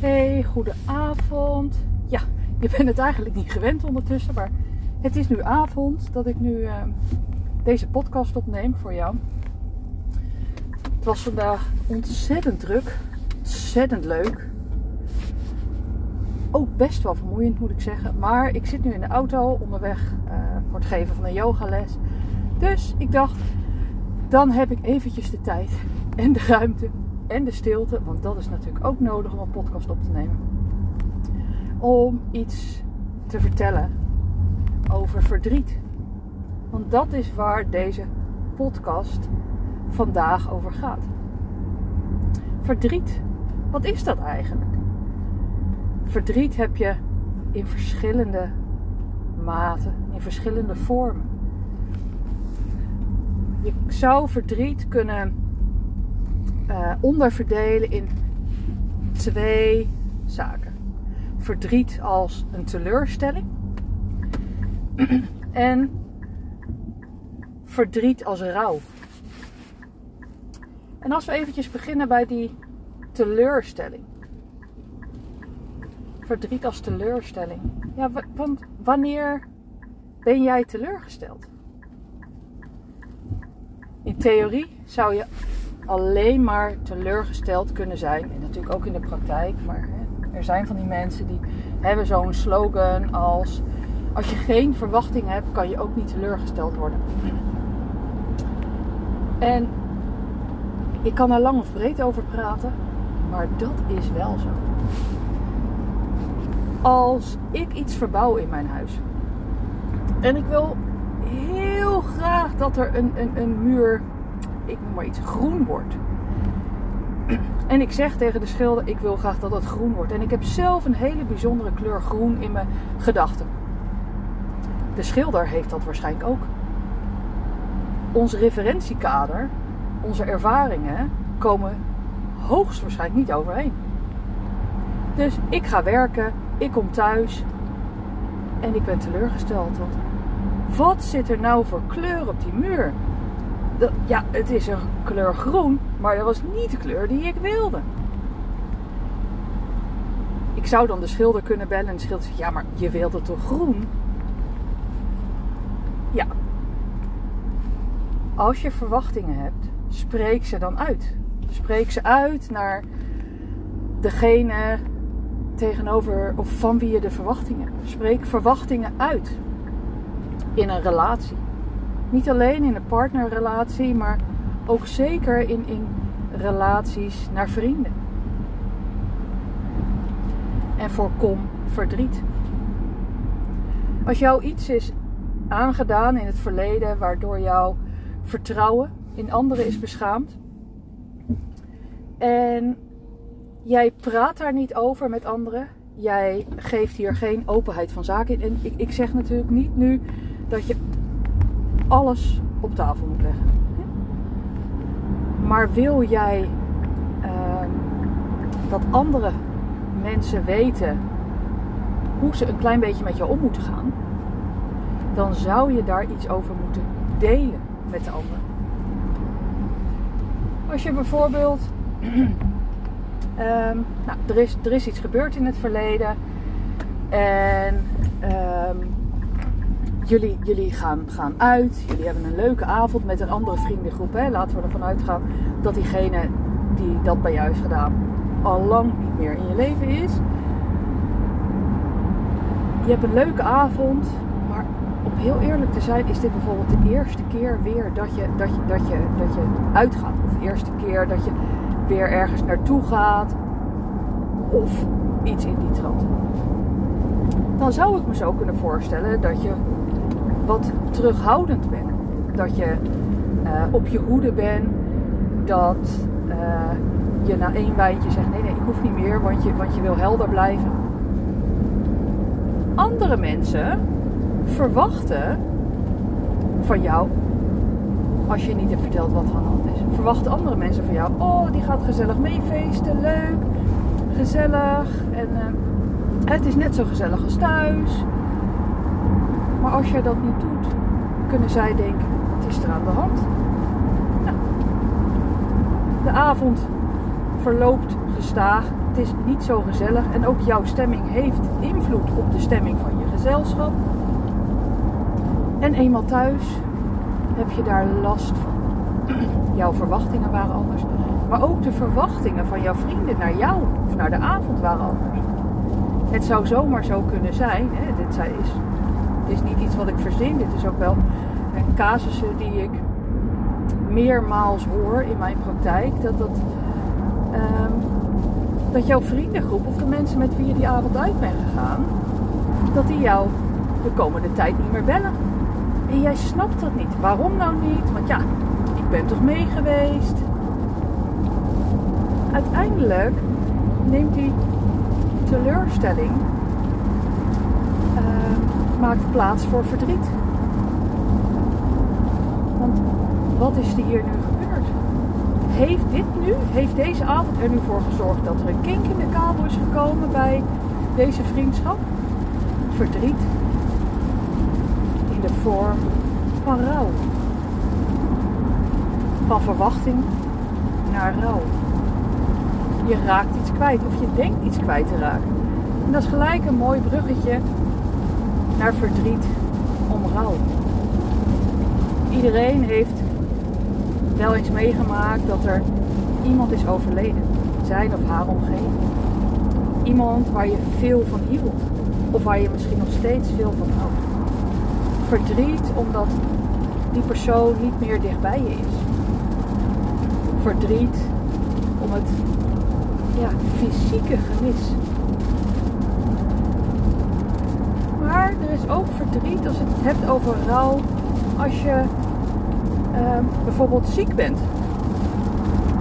Hey, goedenavond. Ja, je bent het eigenlijk niet gewend ondertussen, maar het is nu avond dat ik nu uh, deze podcast opneem voor jou. Het was vandaag ontzettend druk, ontzettend leuk. Ook best wel vermoeiend moet ik zeggen, maar ik zit nu in de auto onderweg uh, voor het geven van een yogales. Dus ik dacht, dan heb ik eventjes de tijd en de ruimte en de stilte, want dat is natuurlijk ook nodig om een podcast op te nemen. Om iets te vertellen over verdriet. Want dat is waar deze podcast vandaag over gaat. Verdriet, wat is dat eigenlijk? Verdriet heb je in verschillende maten, in verschillende vormen. Je zou verdriet kunnen uh, onderverdelen in twee zaken. Verdriet als een teleurstelling en verdriet als rouw. En als we eventjes beginnen bij die teleurstelling. Verdriet als teleurstelling. Ja, want wanneer ben jij teleurgesteld? In theorie zou je alleen maar teleurgesteld kunnen zijn. En natuurlijk ook in de praktijk. Maar er zijn van die mensen die hebben zo'n slogan als... Als je geen verwachting hebt, kan je ook niet teleurgesteld worden. En ik kan er lang of breed over praten. Maar dat is wel zo. Als ik iets verbouw in mijn huis. En ik wil heel graag dat er een, een, een muur ik noem maar iets, groen wordt. En ik zeg tegen de schilder, ik wil graag dat het groen wordt. En ik heb zelf een hele bijzondere kleur groen in mijn gedachten. De schilder heeft dat waarschijnlijk ook. Ons referentiekader, onze ervaringen komen hoogstwaarschijnlijk niet overeen. Dus ik ga werken, ik kom thuis en ik ben teleurgesteld. Want wat zit er nou voor kleur op die muur? Ja, het is een kleur groen, maar dat was niet de kleur die ik wilde. Ik zou dan de schilder kunnen bellen en de schilder zegt: Ja, maar je wilde toch groen? Ja. Als je verwachtingen hebt, spreek ze dan uit. Spreek ze uit naar degene tegenover of van wie je de verwachtingen hebt. Spreek verwachtingen uit in een relatie. Niet alleen in een partnerrelatie, maar ook zeker in, in relaties naar vrienden. En voorkom verdriet. Als jou iets is aangedaan in het verleden waardoor jouw vertrouwen in anderen is beschaamd. En jij praat daar niet over met anderen. Jij geeft hier geen openheid van zaken in. En ik, ik zeg natuurlijk niet nu dat je alles op tafel moet leggen. Maar wil jij uh, dat andere mensen weten hoe ze een klein beetje met jou om moeten gaan, dan zou je daar iets over moeten delen met de ander. Als je bijvoorbeeld, um, nou, er, is, er is iets gebeurd in het verleden en um, jullie, jullie gaan, gaan uit, jullie hebben een leuke avond met een andere vriendengroep. Hè? Laten we ervan uitgaan dat diegene die dat bij jou heeft gedaan al lang niet meer in je leven is. Je hebt een leuke avond, maar om heel eerlijk te zijn, is dit bijvoorbeeld de eerste keer weer dat je, dat je, dat je, dat je uitgaat. Of de eerste keer dat je weer ergens naartoe gaat. Of iets in die trant. Dan zou ik me zo kunnen voorstellen dat je wat terughoudend ben. Dat je uh, op je hoede bent. Dat uh, je na één wijntje zegt: nee, nee, ik hoef niet meer, want je, want je wil helder blijven. Andere mensen verwachten van jou, als je niet hebt verteld wat er aan de hand is, verwachten andere mensen van jou: oh, die gaat gezellig meefeesten, leuk, gezellig. En uh, het is net zo gezellig als thuis. Maar als jij dat niet doet, kunnen zij denken: het is er aan de hand. Nou, de avond verloopt gestaag. Het is niet zo gezellig. En ook jouw stemming heeft invloed op de stemming van je gezelschap. En eenmaal thuis heb je daar last van. jouw verwachtingen waren anders. Maar ook de verwachtingen van jouw vrienden naar jou of naar de avond waren anders. Het zou zomaar zo kunnen zijn. Hè? Dit is, is niet iets wat ik verzin. Dit is ook wel een casussen die ik meermaals hoor in mijn praktijk. Dat, dat, um, dat jouw vriendengroep of de mensen met wie je die avond uit bent gegaan, dat die jou de komende tijd niet meer bellen. En jij snapt dat niet. Waarom nou niet? Want ja, ik ben toch mee geweest. Uiteindelijk neemt die teleurstelling maakt plaats voor verdriet. Want wat is er hier nu gebeurd? Heeft dit nu, heeft deze avond er nu voor gezorgd dat er een kink in de kabel is gekomen bij deze vriendschap? Verdriet in de vorm van rouw. Van verwachting naar rouw. Je raakt iets kwijt of je denkt iets kwijt te raken. En dat is gelijk een mooi bruggetje naar verdriet om rouw. Iedereen heeft wel eens meegemaakt dat er iemand is overleden. Zijn of haar omgeving. Iemand waar je veel van hield. Of waar je misschien nog steeds veel van houdt. Verdriet omdat die persoon niet meer dichtbij je is. Verdriet om het ja, fysieke gemis. Maar er is ook verdriet als je het hebt over rouw als je Ehm, bijvoorbeeld ziek bent.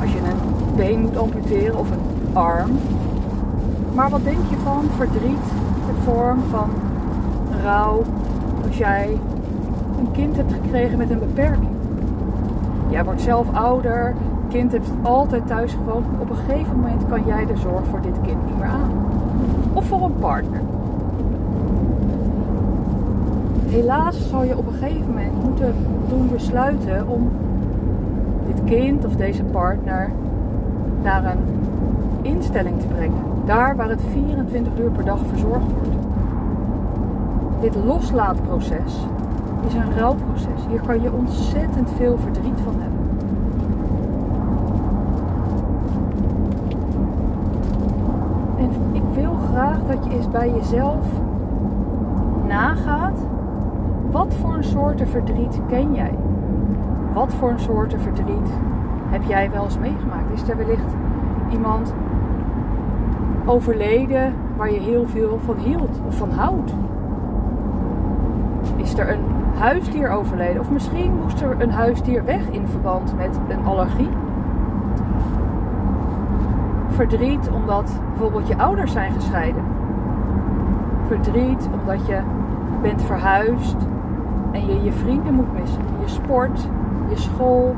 Als je een been moet amputeren of een arm. Maar wat denk je van verdriet, de vorm van rouw, als jij een kind hebt gekregen met een beperking? Jij wordt zelf ouder, kind heeft altijd thuis gewoond. Op een gegeven moment kan jij de zorg voor dit kind niet meer aan. Of voor een partner. Helaas zal je op een gegeven moment moeten doen besluiten om dit kind of deze partner naar een instelling te brengen. Daar waar het 24 uur per dag verzorgd wordt. Dit loslaatproces is een rouwproces. Hier kan je ontzettend veel verdriet van hebben. En ik wil graag dat je eens bij jezelf nagaat wat voor een soorten verdriet ken jij? Wat voor een soorten verdriet heb jij wel eens meegemaakt? Is er wellicht iemand overleden waar je heel veel van hield of van houdt? Is er een huisdier overleden? Of misschien moest er een huisdier weg in verband met een allergie? Verdriet omdat bijvoorbeeld je ouders zijn gescheiden. Verdriet omdat je bent verhuisd en je je vrienden moet missen, je sport, je school,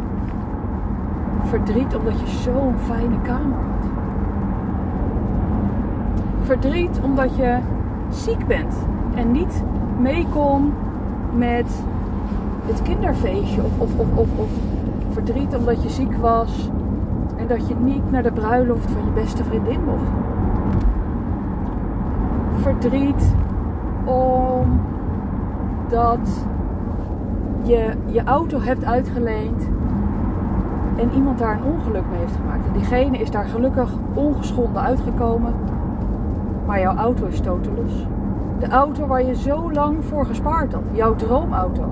verdriet omdat je zo'n fijne kamer had. Verdriet omdat je ziek bent en niet meekom met het kinderfeestje. Of, of, of, of, verdriet omdat je ziek was en dat je niet naar de bruiloft van je beste vriendin mocht. Verdriet omdat je je auto hebt uitgeleend en iemand daar een ongeluk mee heeft gemaakt. En diegene is daar gelukkig ongeschonden uitgekomen, maar jouw auto is los. De auto waar je zo lang voor gespaard had, jouw droomauto.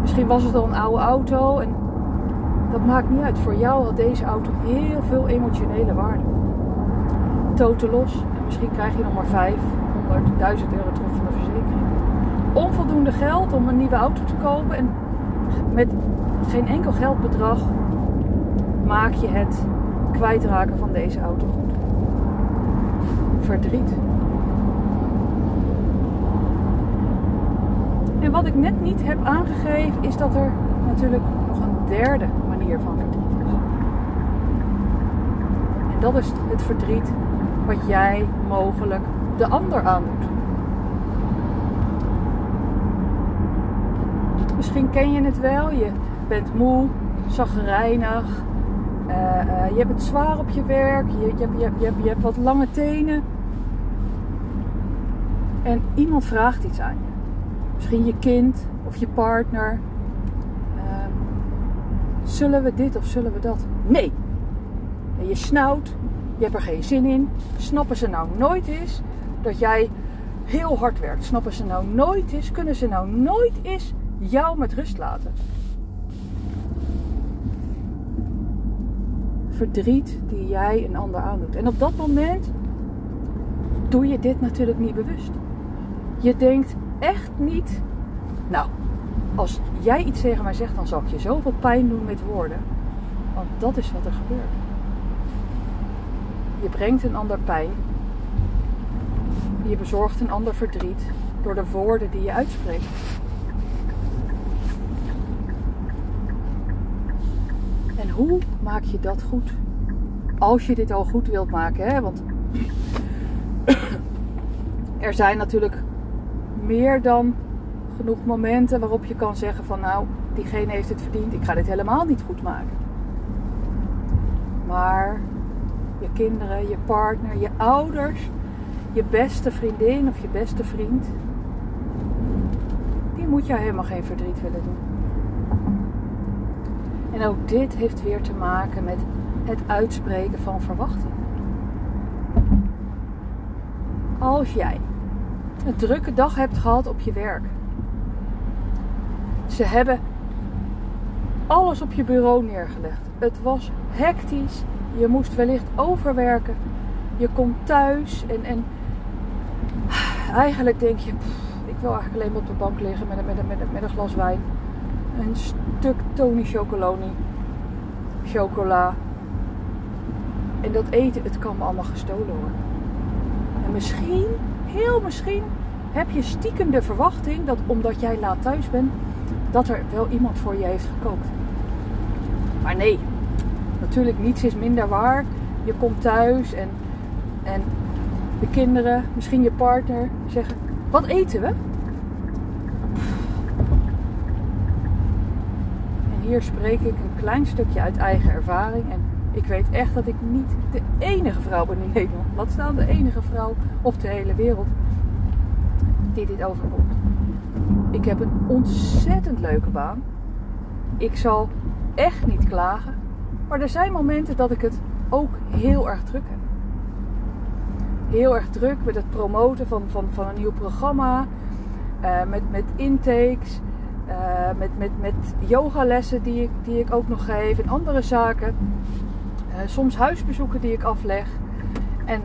Misschien was het al een oude auto en dat maakt niet uit. Voor jou had deze auto heel veel emotionele waarde. los en misschien krijg je nog maar 500, 1000 euro terug van de verzekering onvoldoende geld om een nieuwe auto te kopen. En met geen enkel geldbedrag maak je het kwijtraken van deze auto goed. Verdriet. En wat ik net niet heb aangegeven is dat er natuurlijk nog een derde manier van verdriet is. En dat is het verdriet wat jij mogelijk de ander aandoet. Misschien ken je het wel. Je bent moe, zagrijnig. Eh, eh, je hebt het zwaar op je werk. Je, je, je, je, je hebt wat lange tenen. En iemand vraagt iets aan je. Misschien je kind of je partner. Ehm, zullen we dit of zullen we dat? Nee. En je snauwt. Je hebt er geen zin in. Snappen ze nou nooit eens dat jij heel hard werkt? Snappen ze nou nooit eens? Kunnen ze nou nooit eens jou met rust laten? Verdriet die jij een ander aandoet. En op dat moment doe je dit natuurlijk niet bewust. Je denkt echt niet, nou, als jij iets tegen mij zegt, dan zal ik je zoveel pijn doen met woorden. Want dat is wat er gebeurt. Je brengt een ander pijn. Je bezorgt een ander verdriet door de woorden die je uitspreekt. Hoe maak je dat goed? Als je dit al goed wilt maken, hè? Want er zijn natuurlijk meer dan genoeg momenten waarop je kan zeggen van nou, diegene heeft het verdiend, ik ga dit helemaal niet goed maken. Maar je kinderen, je partner, je ouders, je beste vriendin of je beste vriend, die moet jou helemaal geen verdriet willen doen. En ook dit heeft weer te maken met het uitspreken van verwachting. Als jij een drukke dag hebt gehad op je werk. Ze hebben alles op je bureau neergelegd. Het was hectisch. Je moest wellicht overwerken. Je komt thuis en, en eigenlijk denk je, ik wil eigenlijk alleen maar op de bank liggen met met met een glas wijn. Een stuk Tony Chocoloni. Chocola. En dat eten, het kan me allemaal gestolen worden. En misschien, heel misschien, heb je stiekem de verwachting dat omdat jij laat thuis bent, dat er wel iemand voor je heeft gekookt. Maar nee, natuurlijk niets is minder waar. Je komt thuis en, en de kinderen, misschien je partner, zeggen: Wat eten we? En hier spreek ik een klein stukje uit eigen ervaring. En ik weet echt dat ik niet de enige vrouw ben in Nederland. Laat staan de enige vrouw op de hele wereld die dit overkomt. Ik heb een ontzettend leuke baan. Ik zal echt niet klagen. Maar er zijn momenten dat ik het ook heel erg druk heb. Heel erg druk met het promoten van, van, van een nieuw programma. eh, met, met intakes. Eh, met, met, met yogalessen die ik, die ik ook nog geef. En andere zaken. Eh, soms huisbezoeken die ik afleg. En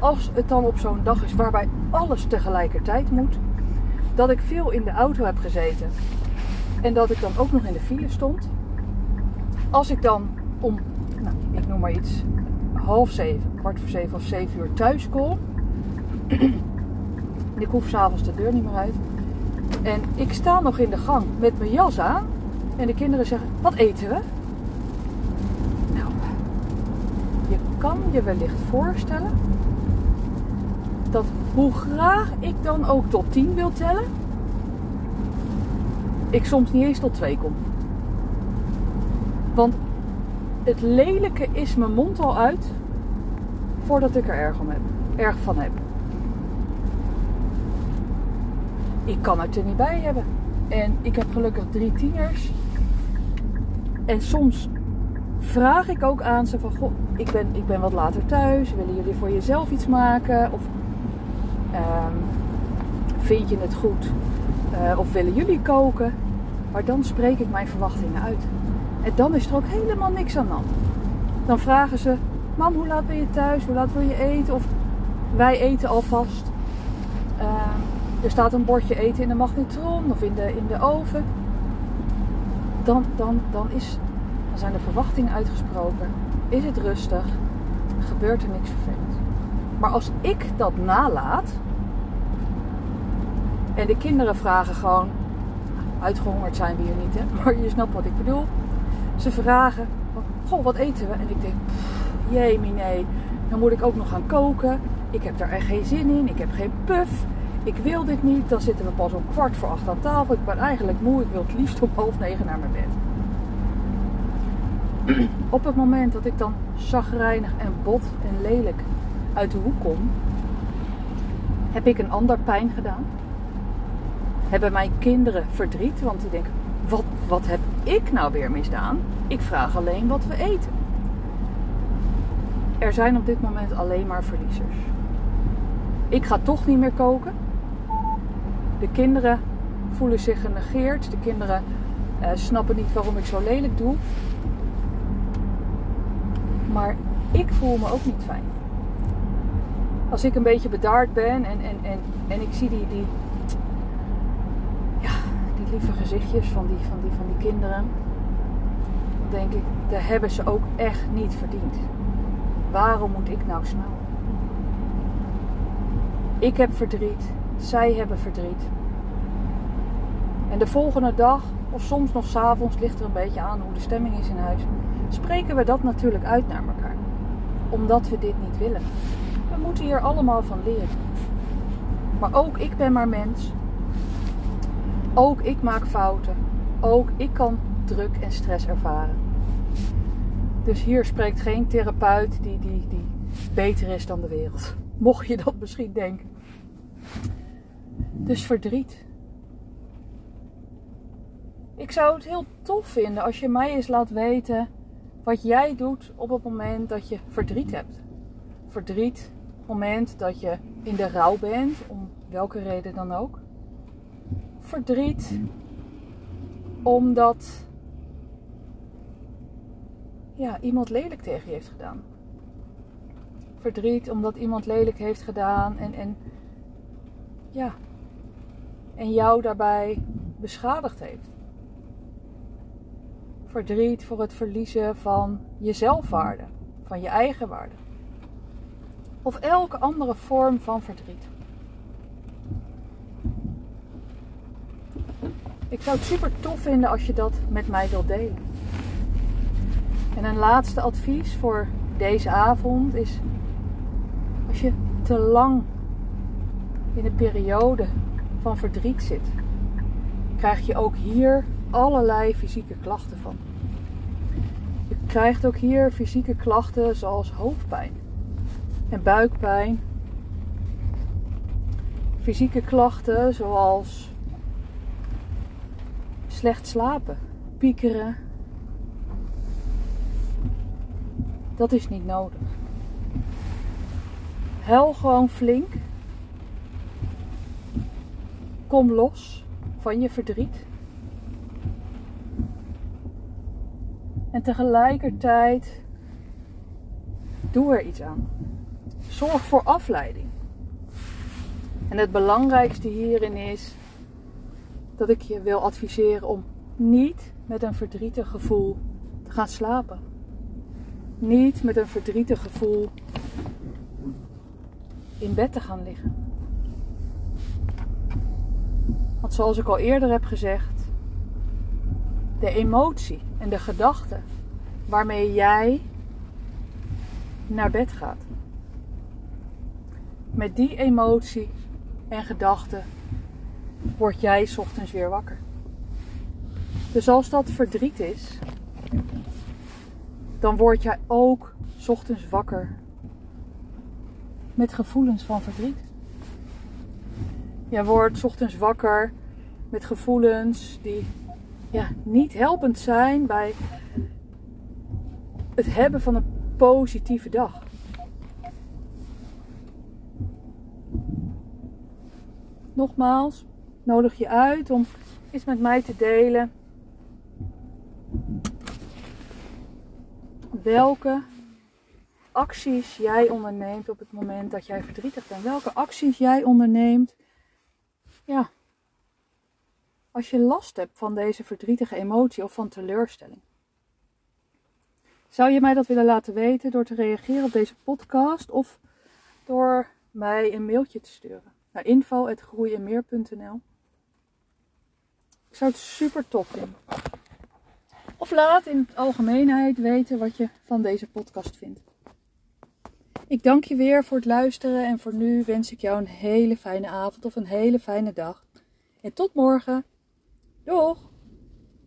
als het dan op zo'n dag is waarbij alles tegelijkertijd moet. Dat ik veel in de auto heb gezeten. En dat ik dan ook nog in de file stond. Als ik dan om, nou, ik noem maar iets, half zeven, kwart voor zeven of zeven uur thuis kom. ik hoef s'avonds de deur niet meer uit. En ik sta nog in de gang met mijn jas aan. En de kinderen zeggen, wat eten we? Nou, je kan je wellicht voorstellen dat hoe graag ik dan ook tot 10 wil tellen, ik soms niet eens tot 2 kom. Want het lelijke is mijn mond al uit voordat ik er erg, om heb, erg van heb. Ik kan het er niet bij hebben. En ik heb gelukkig drie tieners. En soms vraag ik ook aan ze van... Goh, ik ben, ik ben wat later thuis. Willen jullie voor jezelf iets maken? Of ehm, vind je het goed? Eh, of willen jullie koken? Maar dan spreek ik mijn verwachtingen uit. En dan is er ook helemaal niks aan de hand. Dan vragen ze... Mam, hoe laat ben je thuis? Hoe laat wil je eten? Of wij eten alvast. Ehm, er staat een bordje eten in de magnetron of in de, in de oven. Dan, dan, dan, is, dan zijn de verwachtingen uitgesproken. Is het rustig? Gebeurt er niks vervelends. Maar als ik dat nalaat. En de kinderen vragen gewoon. Uitgehongerd zijn we hier niet, hè? Maar je snapt wat ik bedoel. Ze vragen. Goh, wat eten we? En ik denk. Jee, nee. Dan moet ik ook nog gaan koken. Ik heb daar echt geen zin in. Ik heb geen puff. Ik wil dit niet. Dan zitten we pas om kwart voor acht aan tafel. Ik ben eigenlijk moe. Ik wil het liefst om half negen naar mijn bed. op het moment dat ik dan zagrijnig en bot en lelijk uit de hoek kom, heb ik een ander pijn gedaan? Hebben mijn kinderen verdriet? Want die denken, wat, wat heb ik nou weer misdaan? Ik vraag alleen wat we eten. Er zijn op dit moment alleen maar verliezers. Ik ga toch niet meer koken. De kinderen voelen zich genegeerd. De kinderen uh, snappen niet waarom ik zo lelijk doe. Maar ik voel me ook niet fijn. Als ik een beetje bedaard ben en, en, en, en ik zie die, die, ja, die lieve gezichtjes van die, van, die, van die kinderen, dan denk ik, dat hebben ze ook echt niet verdiend. Waarom moet ik nou snel? Ik heb verdriet, zij hebben verdriet. En de volgende dag, of soms nog s'avonds, ligt er een beetje aan hoe de stemming is in huis, spreken we dat natuurlijk uit naar elkaar. Omdat we dit niet willen. We moeten hier allemaal van leren. Maar ook ik ben maar mens. Ook ik maak fouten. Ook ik kan druk en stress ervaren. Dus hier spreekt geen therapeut die, die, die beter is dan de wereld. Mocht je dat misschien denken. Dus verdriet. Ik zou het heel tof vinden als je mij eens laat weten wat jij doet op het moment dat je verdriet hebt. Verdriet, moment dat je in de rouw bent, om welke reden dan ook. Verdriet, omdat ja, iemand lelijk tegen je heeft gedaan. Verdriet omdat iemand lelijk heeft gedaan en, en ja, en jou daarbij beschadigd heeft. Verdriet voor het verliezen van je zelfwaarde, van je eigen waarde. Of elke andere vorm van verdriet. Ik zou het super tof vinden als je dat met mij wilt delen. En een laatste advies voor deze avond is: als je te lang in een periode van verdriet zit, krijg je ook hier allerlei fysieke klachten van. Je krijgt ook hier fysieke klachten zoals hoofdpijn en buikpijn. Fysieke klachten zoals slecht slapen, piekeren. Dat is niet nodig. Hel gewoon flink. Kom los van je verdriet. En tegelijkertijd doe er iets aan. Zorg voor afleiding. En het belangrijkste hierin is dat ik je wil adviseren om niet met een verdrietig gevoel te gaan slapen. Niet met een verdrietig gevoel in bed te gaan liggen. Want zoals ik al eerder heb gezegd, de emotie en de gedachte waarmee jij naar bed gaat. Met die emotie en gedachte word jij ochtends weer wakker. Dus als dat verdriet is, dan word jij ook ochtends wakker met gevoelens van verdriet. Je wordt ochtends wakker met gevoelens die ja, niet helpend zijn bij het hebben van een positieve dag. Nogmaals, nodig je uit om eens met mij te delen welke acties jij onderneemt op het moment dat jij verdrietig bent. Welke acties jij onderneemt. Ja. Als je last hebt van deze verdrietige emotie of van teleurstelling. Zou je mij dat willen laten weten door te reageren op deze podcast of door mij een mailtje te sturen naar info.groeienmeer.nl Ik zou het super tof vinden. Of laat in het algemeenheid weten wat je van deze podcast vindt. Ik dank je weer voor het luisteren en voor nu wens ik jou een hele fijne avond of een hele fijne dag. En tot morgen. Doeg!